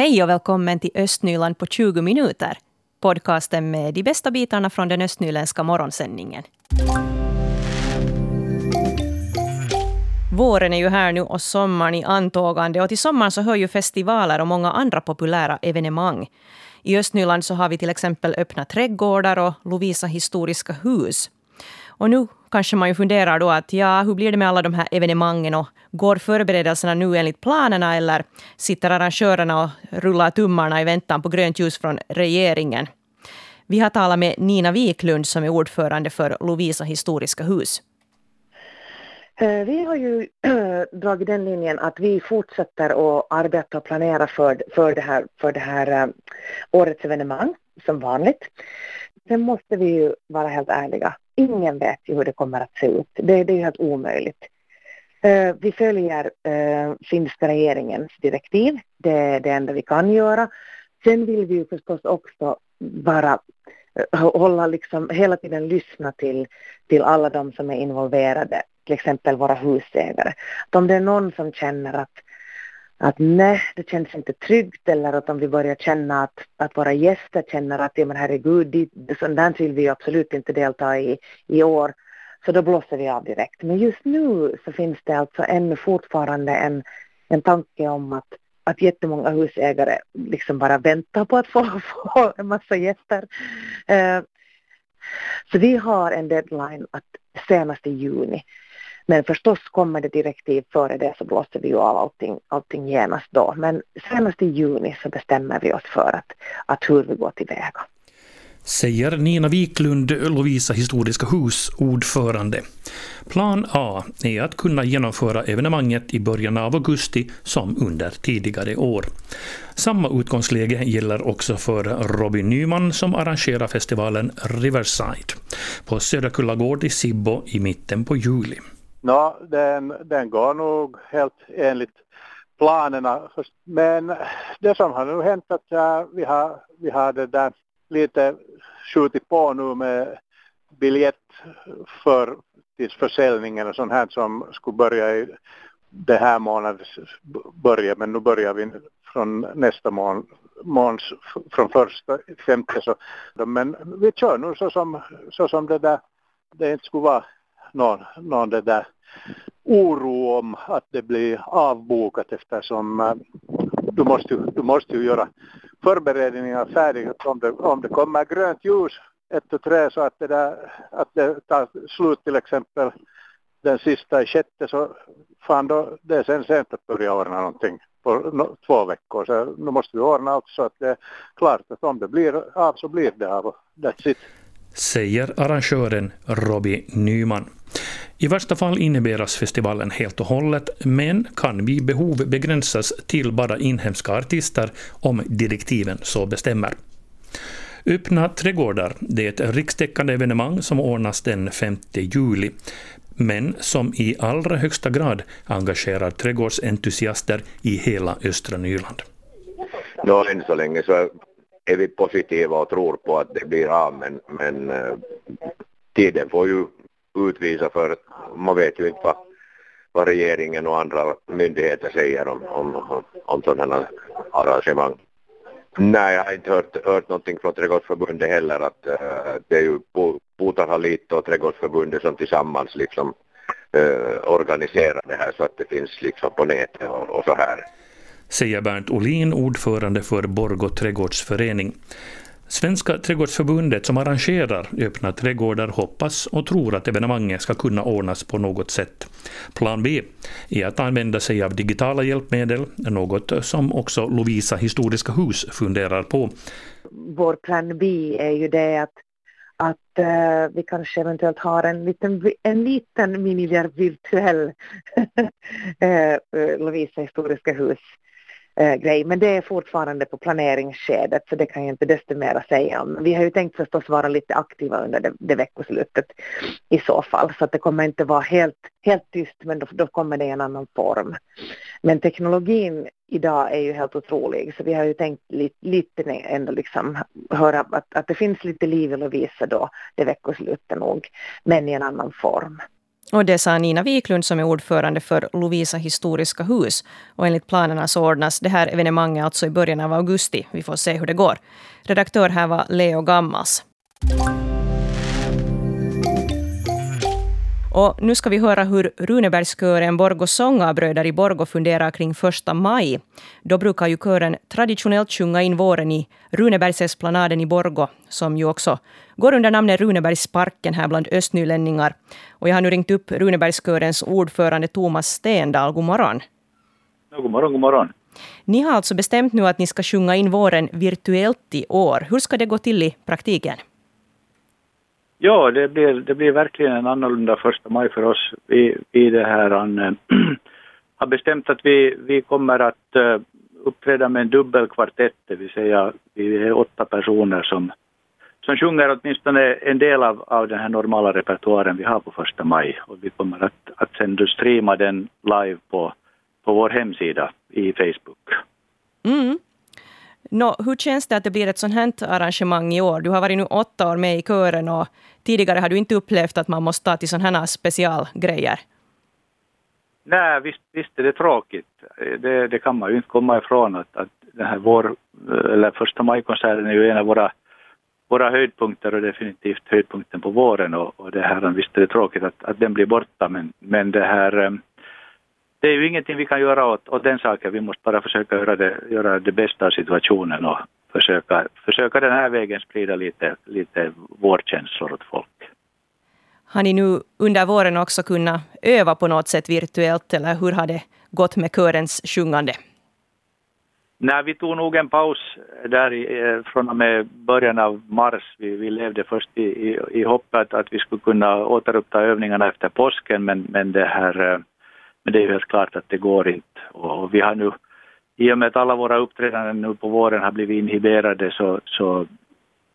Hej och välkommen till Östnyland på 20 minuter. Podcasten med de bästa bitarna från den östnyländska morgonsändningen. Våren är ju här nu och sommaren i antågande och till sommaren så hör ju festivaler och många andra populära evenemang. I Östnyland så har vi till exempel öppna trädgårdar och Lovisa historiska hus. Och nu kanske man ju funderar då att ja, hur blir det med alla de här evenemangen och går förberedelserna nu enligt planerna eller sitter arrangörerna och rullar tummarna i väntan på grönt ljus från regeringen? Vi har talat med Nina Wiklund som är ordförande för Lovisa historiska hus. Eh, vi har ju dragit den linjen att vi fortsätter att arbeta och planera för, för det här, för det här eh, årets evenemang som vanligt. Sen måste vi ju vara helt ärliga. Ingen vet ju hur det kommer att se ut. Det, det är helt omöjligt. Uh, vi följer uh, finska regeringens direktiv. Det är det enda vi kan göra. Sen vill vi ju förstås också bara eh, hålla liksom hela tiden lyssna till, till alla de som är involverade till exempel våra husägare. Att om det är någon som känner att, att nej, det känns inte tryggt eller att om vi börjar känna att, att våra gäster känner att ja men herregud, sånt där vill vi absolut inte delta i i år, så då blåser vi av direkt. Men just nu så finns det alltså ännu fortfarande en, en tanke om att att jättemånga husägare liksom bara väntar på att få, få en massa gäster. Uh, så vi har en deadline att senast i juni men förstås kommer det direktiv före det så blåser vi ju av allting, allting genast då. Men senast i juni så bestämmer vi oss för att, att hur vi går tillväga. Säger Nina Wiklund, Lovisa Historiska Hus ordförande. Plan A är att kunna genomföra evenemanget i början av augusti som under tidigare år. Samma utgångsläge gäller också för Robin Nyman som arrangerar festivalen Riverside på Söderkulla gård i Sibbo i mitten på juli. No, den, den går nog helt enligt planerna. Men det som har nu hänt att äh, vi har, vi har det där lite skjutit på nu med biljett för till försäljningen och sånt här som skulle börja i det här månadens början men nu börjar vi från nästa mån, måns från första femte så. Men vi kör nu så som, så som det där det inte skulle vara någon, någon det där oro om att det blir avbokat eftersom eh, du, måste, du måste ju göra förberedningar färdiga. Om det, om det kommer grönt ljus ett och tre så att det, där, att det tar slut till exempel den sista i sjätte så fan då det är sen sent att börja ordna någonting på no, två veckor. Så nu måste vi ordna allt så att det är klart att om det blir av så blir det av. That's it säger arrangören Robbie Nyman. I värsta fall inhiberas festivalen helt och hållet, men kan vid behov begränsas till bara inhemska artister om direktiven så bestämmer. Öppna trädgårdar det är ett rikstäckande evenemang som ordnas den 5 juli, men som i allra högsta grad engagerar trädgårdsentusiaster i hela östra Nyland. Ja, än så länge så är vi positiva och tror på att det blir av men, men eh, tiden får ju utvisa för man vet ju inte vad, vad regeringen och andra myndigheter säger om, om, om, sådana arrangemang. Nej, jag har inte hört, hört någonting från Trädgårdsförbundet heller att äh, det är ju Puutarha och Trädgårdsförbundet som tillsammans liksom äh, organiserar det här så att det finns liksom på nätet och, och så här säger Bernt Olin, ordförande för Borgå trädgårdsförening. Svenska trädgårdsförbundet som arrangerar öppna trädgårdar hoppas och tror att evenemanget ska kunna ordnas på något sätt. Plan B är att använda sig av digitala hjälpmedel, något som också Lovisa historiska hus funderar på. Vår plan B är ju det att, att uh, vi kanske eventuellt har en liten, en liten mini virtuell uh, eh, eh, Lovisa historiska hus eh, grej. Men det är fortfarande på planeringsskedet så det kan jag inte desto mera säga om. Vi har ju tänkt förstås vara lite aktiva under det, det veckoslutet i så fall så att det kommer inte vara helt, helt tyst men då, då kommer det i en annan form. Men teknologin idag är ju helt otrolig så vi har ju tänkt lite, lite ändå liksom höra att, att det finns lite liv i Lovisa då det veckoslutet nog men i en annan form. Och det sa Nina Wiklund som är ordförande för Lovisa historiska hus. Och enligt planerna så ordnas det här evenemanget alltså i början av augusti. Vi får se hur det går. Redaktör här var Leo Gammas. Och nu ska vi höra hur Runebergskören Borgå sångarbröder i Borgå funderar kring första maj. Då brukar ju kören traditionellt sjunga in våren i Runebergsesplanaden i Borgå, som ju också går under namnet Runebergsparken här bland östnylänningar. Och jag har nu ringt upp Runebergskörens ordförande Thomas Stendahl. God morgon. God morgon, god morgon. Ni har alltså bestämt nu att ni ska sjunga in våren virtuellt i år. Hur ska det gå till i praktiken? Ja, det blir, det blir verkligen en annorlunda första maj för oss. Vi, vi det här, an, har bestämt att vi, vi kommer att eh, uppträda med en dubbelkvartett, det vill säga vi är åtta personer som, som sjunger åtminstone en del av, av den här normala repertoaren vi har på första maj. Och vi kommer att, att sen streama den live på, på vår hemsida i Facebook. Mm. No, hur känns det att det blir ett sånt här arrangemang i år? Du har varit nu åtta år med i kören och tidigare har du inte upplevt att man måste ta till sådana här specialgrejer. Nej, visst, visst är det tråkigt. Det, det, kan man ju inte komma ifrån att, att den här vår, eller första majkonserten är ju en av våra, våra höjdpunkter och definitivt höjdpunkten på våren och, och det här, visst är det tråkigt att, att den blir borta men, men det här eh, det är ju ingenting vi kan göra åt, åt den saken. Vi måste bara försöka göra det, göra det bästa av situationen och försöka, försöka den här vägen sprida lite, lite vårkänslor åt folk. Har ni nu under våren också kunnat öva på något sätt virtuellt eller hur har det gått med körens sjungande? Nej, vi tog nog en paus där i, eh, från och med början av mars. Vi, vi levde först i, i, i hoppet att vi skulle kunna återuppta övningarna efter påsken men, men det här eh, men det är ju helt klart att det går inte. Och vi har nu, i och med att alla våra uppträdanden nu på våren har blivit inhiberade så, så,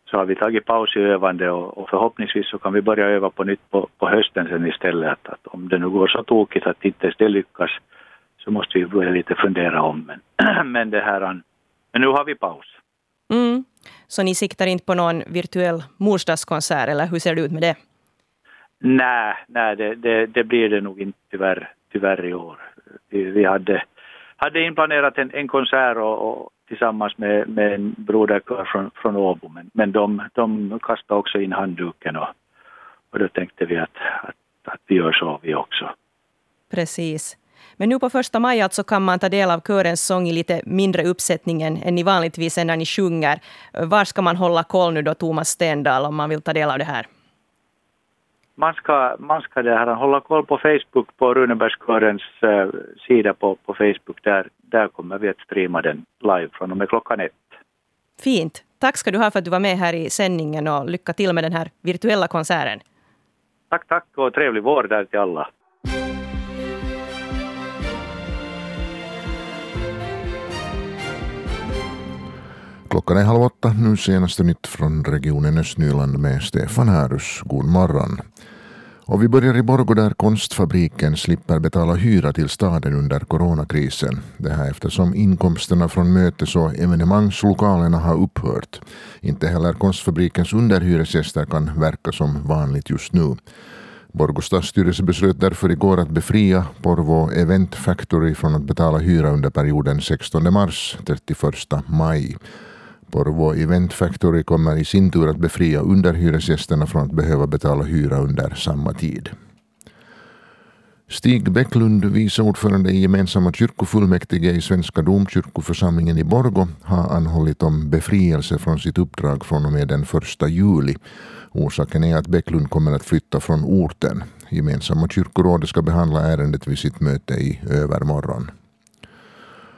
så har vi tagit paus i övande och, och, förhoppningsvis så kan vi börja öva på nytt på, på hösten sen istället. Att, att om det nu går så tokigt att inte ens det lyckas så måste vi börja lite fundera om. Men, men, det här, men nu har vi paus. Mm. Så ni siktar inte på någon virtuell morsdagskonsert eller hur ser det ut med det? Nej, nej det, det, det blir det nog inte tyvärr tyvärr i år. Vi, vi hade, hade inplanerat en, en konsert och, och tillsammans med, med en broderkör från, från Åbo men, men de, de kastade också in handduken och, och då tänkte vi att, att, att vi gör så vi också. Precis. Men nu på första maj alltså kan man ta del av körens sång i lite mindre uppsättning än, ni vanligtvis är när ni sjunger. Var ska man hålla koll nu då, Thomas Stendahl, om man vill ta del av det här? Man ska, man ska det här, hålla koll på Facebook, på Runebergskörens uh, sida på, på Facebook. Där, där kommer vi att streama den live från och med klockan ett. Fint. Tack ska du ha för att du var med här i sändningen och lycka till med den här virtuella konserten. Tack, tack och trevlig vår där till alla. Klockan är halv åtta, nu senaste nytt från regionen Östnyland med Stefan Härus. God morgon. Och vi börjar i Borgå där konstfabriken slipper betala hyra till staden under coronakrisen. Det här eftersom inkomsterna från mötes och evenemangslokalerna har upphört. Inte heller konstfabrikens underhyresgäster kan verka som vanligt just nu. Borgå stadsstyrelse beslöt därför igår att befria Porvo Event Factory från att betala hyra under perioden 16 mars 31 maj. Porvo Event Factory kommer i sin tur att befria underhyresgästerna från att behöva betala hyra under samma tid. Stig Bäcklund, vice ordförande i gemensamma kyrkofullmäktige i Svenska domkyrkoförsamlingen i Borgo, har anhållit om befrielse från sitt uppdrag från och med den 1 juli. Orsaken är att Bäcklund kommer att flytta från orten. Gemensamma kyrkorådet ska behandla ärendet vid sitt möte i övermorgon.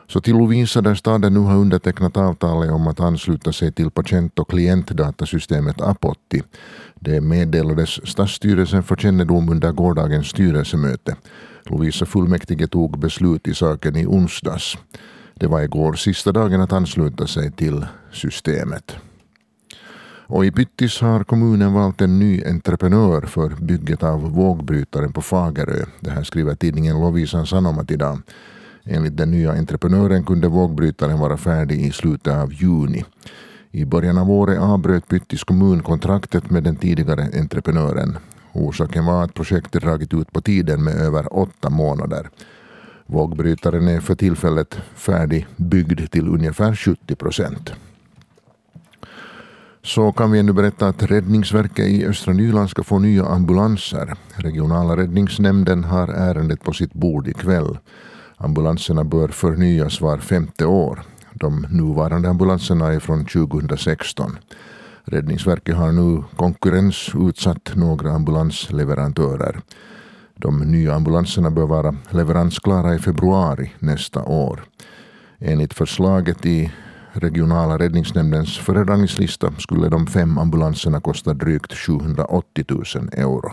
Så till Lovisa där staden nu har undertecknat avtalet om att ansluta sig till patient och klientdatasystemet Apotti. Det meddelades stadsstyrelsen för kännedom under gårdagens styrelsemöte. Lovisa fullmäktige tog beslut i saken i onsdags. Det var igår sista dagen att ansluta sig till systemet. Och i Pyttis har kommunen valt en ny entreprenör för bygget av vågbrytaren på Fagerö. Det här skriver tidningen Lovisan Sanomat idag. Enligt den nya entreprenören kunde vågbrytaren vara färdig i slutet av juni. I början av året avbröt Pyttis kommun kontraktet med den tidigare entreprenören. Orsaken var att projektet dragit ut på tiden med över åtta månader. Vågbrytaren är för tillfället färdigbyggd till ungefär 70 procent. Så kan vi ännu berätta att Räddningsverket i Östra Nyland ska få nya ambulanser. Regionala räddningsnämnden har ärendet på sitt bord ikväll. Ambulanserna bör förnyas var femte år. De nuvarande ambulanserna är från 2016. Räddningsverket har nu konkurrensutsatt några ambulansleverantörer. De nya ambulanserna bör vara leveransklara i februari nästa år. Enligt förslaget i regionala räddningsnämndens föredragningslista skulle de fem ambulanserna kosta drygt 780 000 euro.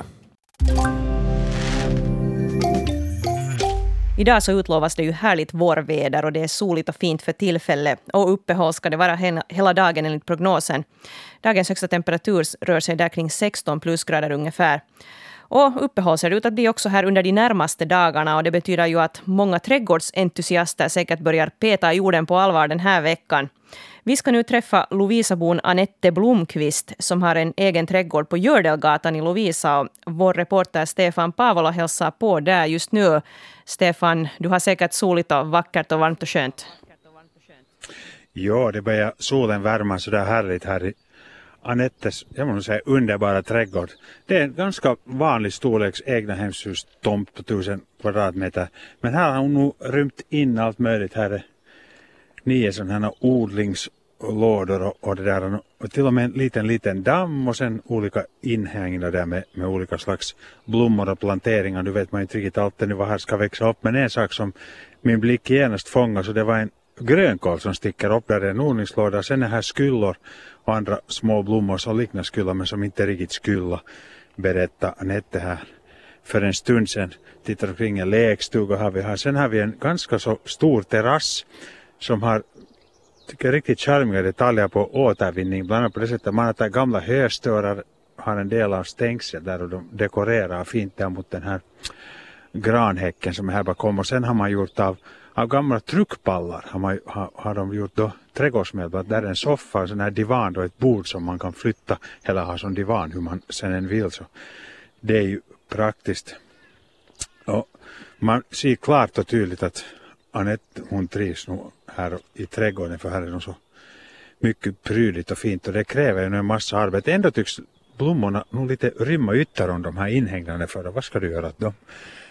Idag så utlovas det ju härligt vårväder och det är soligt och fint för tillfället. Och uppehåll ska det vara hela dagen enligt prognosen. Dagens högsta temperatur rör sig där kring 16 plusgrader ungefär. Och uppehåll ser det ut att bli också här under de närmaste dagarna och det betyder ju att många trädgårdsentusiaster säkert börjar peta i jorden på allvar den här veckan. Vi ska nu träffa Lovisabon Anette Blomqvist som har en egen trädgård på Gördelgatan i Lovisa. Och vår reporter Stefan Pavola hälsar på där just nu. Stefan, du har säkert soligt och vackert och varmt och skönt. Ja, det börjar solen värma så där härligt här i Anettes, jag måste säga underbara trädgård. Det är en ganska vanlig storleks egnahemshus tomt på tusen kvadratmeter. Men här har hon nog rymt in allt möjligt. Här är nio sådana här odlingslådor och, och det där. Och till och med en liten, liten damm och sen olika inhägnader där med, med olika slags blommor och planteringar. Nu vet man inte riktigt alltid vad här ska växa upp. Men en sak som min blick genast fångade så det var en grönkål som sticker upp där är en odlingslåda. Sen är här skyllor och andra små blommor som liknar skylla men som inte är riktigt skylla. Berätta Anette här för en stund sedan. Tittar omkring en lekstuga har vi här. Sen har vi en ganska så stor terrass som har tycker riktigt charmiga detaljer på återvinning. Bland annat på det sättet att man har tagit gamla höstörar har en del av stängsel där och de dekorerar fint där mot den här granhäcken som är här bakom och sen har man gjort av av gamla truckpallar har, man, har, har de gjort då trädgårdsmöbler. Där är en soffa, en sån här divan och ett bord som man kan flytta eller ha som divan hur man sen än vill. Så det är ju praktiskt. Och man ser klart och tydligt att Anette hon trivs nog här i trädgården för här är de så mycket prydligt och fint och det kräver ju en massa arbete. Ändå tycks blommorna nog lite rymma ytter om de här inhägnaderna för Vad ska du göra åt dem?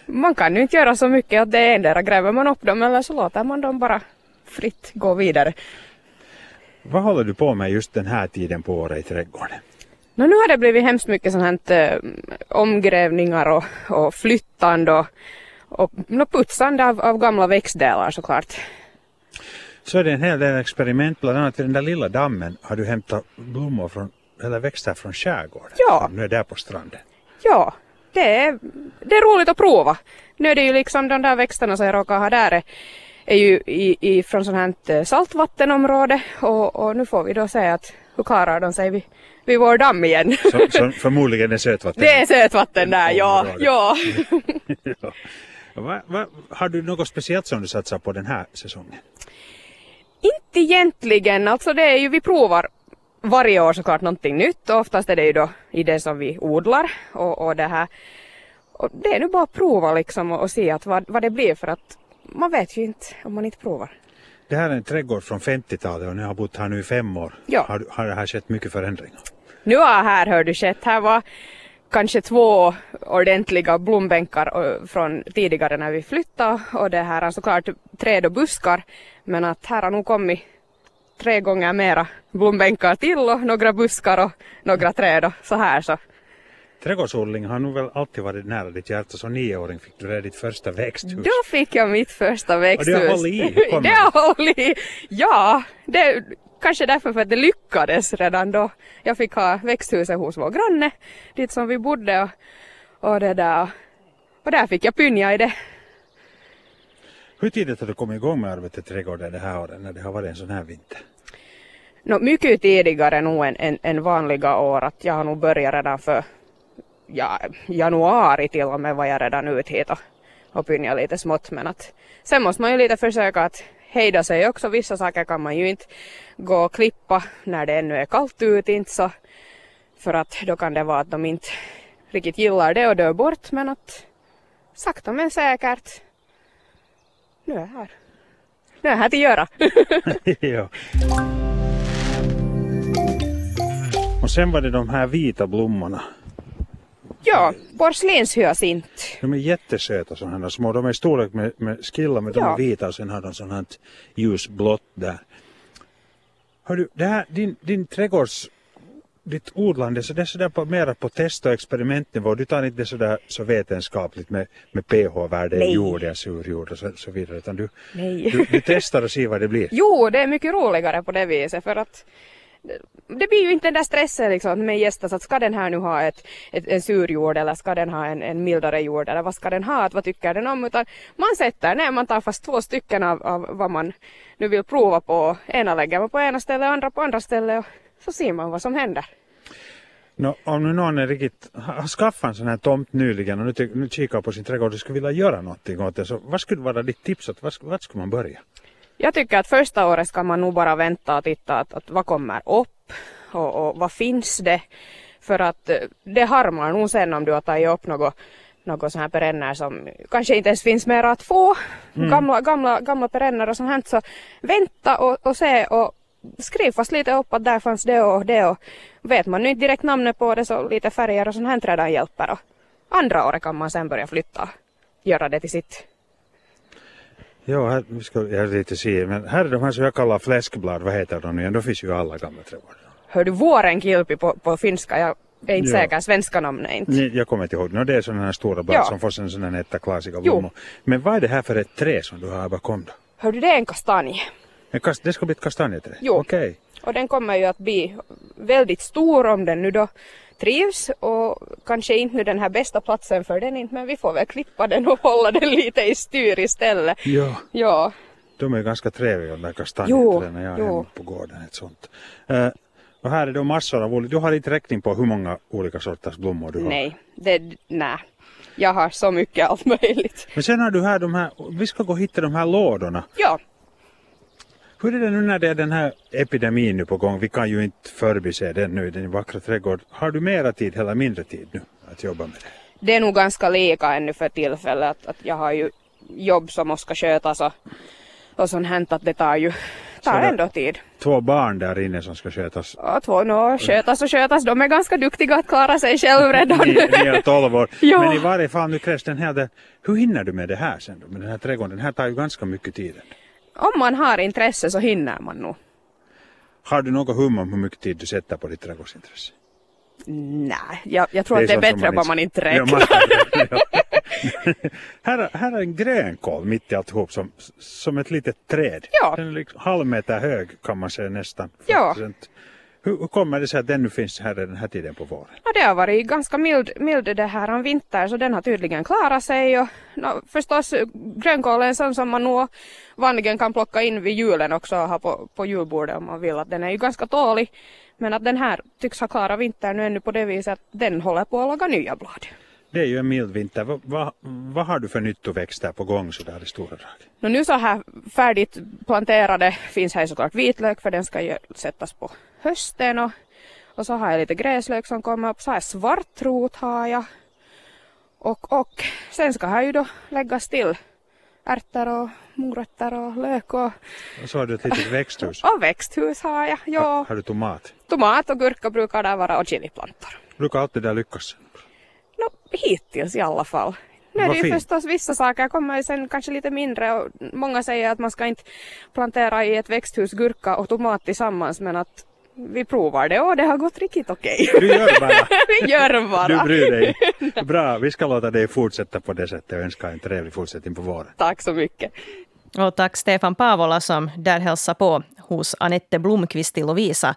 man kan ju inte göra så mycket att det är endera gräver man upp dem eller så låter man dem bara fritt gå vidare. Vad håller du på med just den här tiden på året i trädgården? No, nu har det blivit hemskt mycket sånt här äh, omgrävningar och, och flyttande och, och no, putsande av, av gamla växtdelar såklart. Så är det en hel del experiment, bland annat i den där lilla dammen har du hämtat blommor från, eller växter från skärgården. Ja. Nu är där på stranden. Ja, det är, det är roligt att prova. Nu är det ju liksom de där växterna som jag råkar ha där är, ju i, i, från sånt här eh, saltvattenområde och, och nu får vi då se att hur klarar de sig vid, vid vår damm igen. Så, så förmodligen är sötvatten? Det är sötvatten där, ja. ja. Va, va, har du något speciellt som du satsar på den här säsongen? Inte egentligen, alltså det är ju vi provar varje år såklart någonting nytt och oftast är det ju då i det som vi odlar och, och det här. Och det är nu bara att prova liksom och, och se att vad, vad det blir för att man vet ju inte om man inte provar. Det här är en trädgård från 50-talet och ni har bott här nu i fem år. Ja. Har, har det här skett mycket förändringar? Nu har här hör du skett, här var kanske två ordentliga blombänkar från tidigare när vi flyttade och det här är såklart träd och buskar men att här har nog kommit tre gånger mera blombänkar till och några buskar och några träd och så här så. Trädgårdsodling har nog väl alltid varit nära ditt hjärta. Som nioåring fick du ditt första växthus. Då fick jag mitt första växthus. Och det har hållit i? det har hållit i. Ja, det kanske därför för att det lyckades redan då. Jag fick ha växthuset hos vår granne, dit som vi bodde och, och det där. Och där fick jag pynja i det. Hur tidigt har du kommit igång med arbetet i trädgården det här året när det har varit en sån här vinter? No, mycket tidigare nog än, än, än vanliga år. Att jag har nog börjat redan för ja, januari till och med var jag redan ut hit och, och pynja lite smått. Men att sen måste man ju lite försöka att hejda sig också. Vissa saker kan man ju inte gå och klippa när det ännu är kallt ut inte så. För att då kan det vara att de inte riktigt gillar det och dör bort men att sakta men säkert nu är jag här. Nu är jag här till göra. ja. Och sen var det de här vita blommorna ja, porslinshyacint. De är jättesöta sådana här små. De är i storlek med, med skilla men de Ja. är vita och sen har de sånt här ljusblått där. Hör du, det här, din, din trädgårds, ditt odlande, så det är sådär på, mera på test och experimentnivå. Du tar inte det sådär så vetenskapligt med, med pH-värde i jorden, surjord och så, så vidare. Utan du, du, du testar och ser vad det blir. Jo, det är mycket roligare på det viset för att det- blir ju inte den där stressen liksom med gästas att ska den här nu ha ett, ett, en sur jord eller ska den ha en, en mildare jord eller vad ska den ha, att vad tycker den om utan man sätter ner, man tar fast två stycken av, av vad man nu vill prova på. Ena lägger man på ena stället, andra på andra stället och så ser man vad som händer. No, om nu någon är riktigt, har skaffat en sån här tomt nyligen och nu, nu kikar på sin trädgård och skulle vilja göra någonting åt det, så vad skulle vara ditt tips? Att, vad, vad vart man börja? Jag tycker att första året ska man nog bara vänta och titta att, att vad kommer upp och, och vad finns det. För att eh, det harmar nog sen om du har tagit upp något, något sån här perenner som kanske inte ens finns mer att få. Gamla, gamla, gamla perenner och sånt här. Så vänta och, och se och skriv fast lite upp att där fanns det och det och vet man nu inte direkt namnet på det så lite färger och sånt här redan hjälper. Och andra året kan man sen börja flytta. Göra det till sitt. Ja, här, vi ska, jag lite se, men här är de här som jag kallar fläskblad, vad heter de nu igen? De finns ju i alla gamla trädgårdar. Hör du vårenkilpi på, på finska? Jag är inte Ja. säker, svenska namnet är inte. Ni- Jag kommer inte ihåg, no, det är sådana här stora blad Ja. som får sen sådana nätta klasiga blommor. Men vad är det här för ett trä som du har bakom då? Hör du, det är en kastanj. En kast, det ska bli ett kastanjeträ? Jo. Okej. Och den kommer ju att bli väldigt stor om den nu då trivs och kanske inte nu den här bästa platsen för den inte men vi får väl klippa den och hålla den lite i styr istället. Ja, Ja, de är ganska trevliga de där kastanjeträden. Jag jo. hemma på gården. Ett sånt. Eh, och här är då massor av olika, du har inte räkning på hur många olika sorters blommor du har. nej, det, nej. Jag har så mycket allt möjligt. Men sen har du här de här, vi ska gå och hitta de här lådorna. Ja, Hur är det nu när det är den här epidemin nu på gång? Vi kan ju inte förbise den nu i din vackra trädgård. Har du mera tid eller mindre tid nu att jobba med det? det är nog ganska lika ännu för tillfället att, att jag har ju jobb som måste skötas och, och sånt hänt att det tar ju tar Så ändå tid. Två barn där inne som ska skötas. Ja, två nå, skötas och skötas, de är ganska duktiga att klara sig själv redan. Ni, ni är 12 år. Ja. Men i varje fall nu krävs den här. Hur hinner du med det här sen då? Med den här trädgården? Den här tar ju ganska mycket tid. Om man har intresse så hinner man nog. Har du något hum om hur mycket tid du sätter på ditt trädgårdsintresse? Nej, jag, jag tror att det är bättre om man inte Ja, räknar. man- ja. här, här är en grönkål mitt i alltihop som, som ett litet träd. Ja. Den är liksom halv meter hög kan man säga nästan. Ja. Hur, hur kommer det sig att den nu finns här den här tiden på våren? Ja, det har varit ganska mild, mild det här om vinter så den har tydligen klarat sig och no, förstås grönkål är en sån som man nog vanligen kan plocka in vid julen också och ha på, på julbordet om man vill att den är ju ganska tålig. Men att den här tycks ha klarat vintern nu ännu på det viset att den håller på att laga nya blad. Det är ju en mild vinter. Vad, vad, vad har du för nyttoväxter på gång sådär i stora drag? No, nu så här färdigt planterade finns här såklart vitlök för den ska ju sättas på hösten och, och så har jag lite gräslök som kommer upp. Så har jag svartrot har jag. Och, och sen ska här ju då läggas till ärtor och morötter och lök och, Och så har du ett litet växthus. och växthus har jag. Ja, har du tomat? tomat och gurka brukar där vara och chiliplantor. Brukar alltid där lyckas? Hittills i alla fall. Nu är det ju förstås vissa saker kommer ju sen kanske lite mindre och många säger att man ska inte plantera i ett växthus gurka och tomat tillsammans men att vi provar det och det har gått riktigt okej. Du gör bara. vi gör bara. Du bryr dig. Bra, vi ska låta dig fortsätta på det sättet och önska en trevlig fortsättning på våren. Tack så mycket. Och tack Stefan Pavola som där hälsar på hos Anette Blomqvist i Lovisa.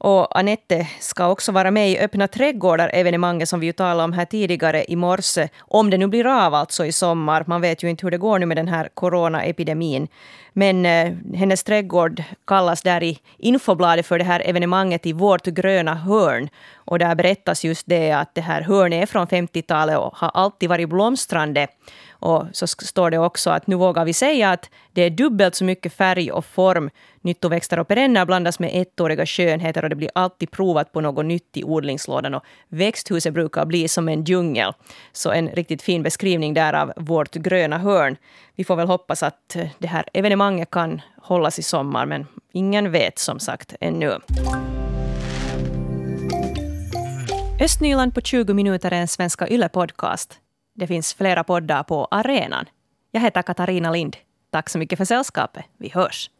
Och Anette ska också vara med i Öppna trädgårdar-evenemanget som vi ju talade om här tidigare i morse. Om det nu blir av alltså i sommar. Man vet ju inte hur det går nu med den här coronaepidemin. Men eh, hennes trädgård kallas där i infobladet för det här evenemanget i vårt gröna hörn. Och där berättas just det att det här hörnet är från 50-talet och har alltid varit blomstrande. Och så står det också att nu vågar vi säga att det är dubbelt så mycket färg och form, nyttoväxter och perenner blandas med ettåriga skönheter. Och det blir alltid provat på något nytt i odlingslådan. Och växthuset brukar bli som en djungel. Så en riktigt fin beskrivning där av vårt gröna hörn. Vi får väl hoppas att eh, det här evenemanget kan hållas i sommar, men ingen vet som sagt ännu. Östnyland på 20 minuter är en Svenska Yle-podcast. Det finns flera poddar på arenan. Jag heter Katarina Lind. Tack så mycket för sällskapet. Vi hörs.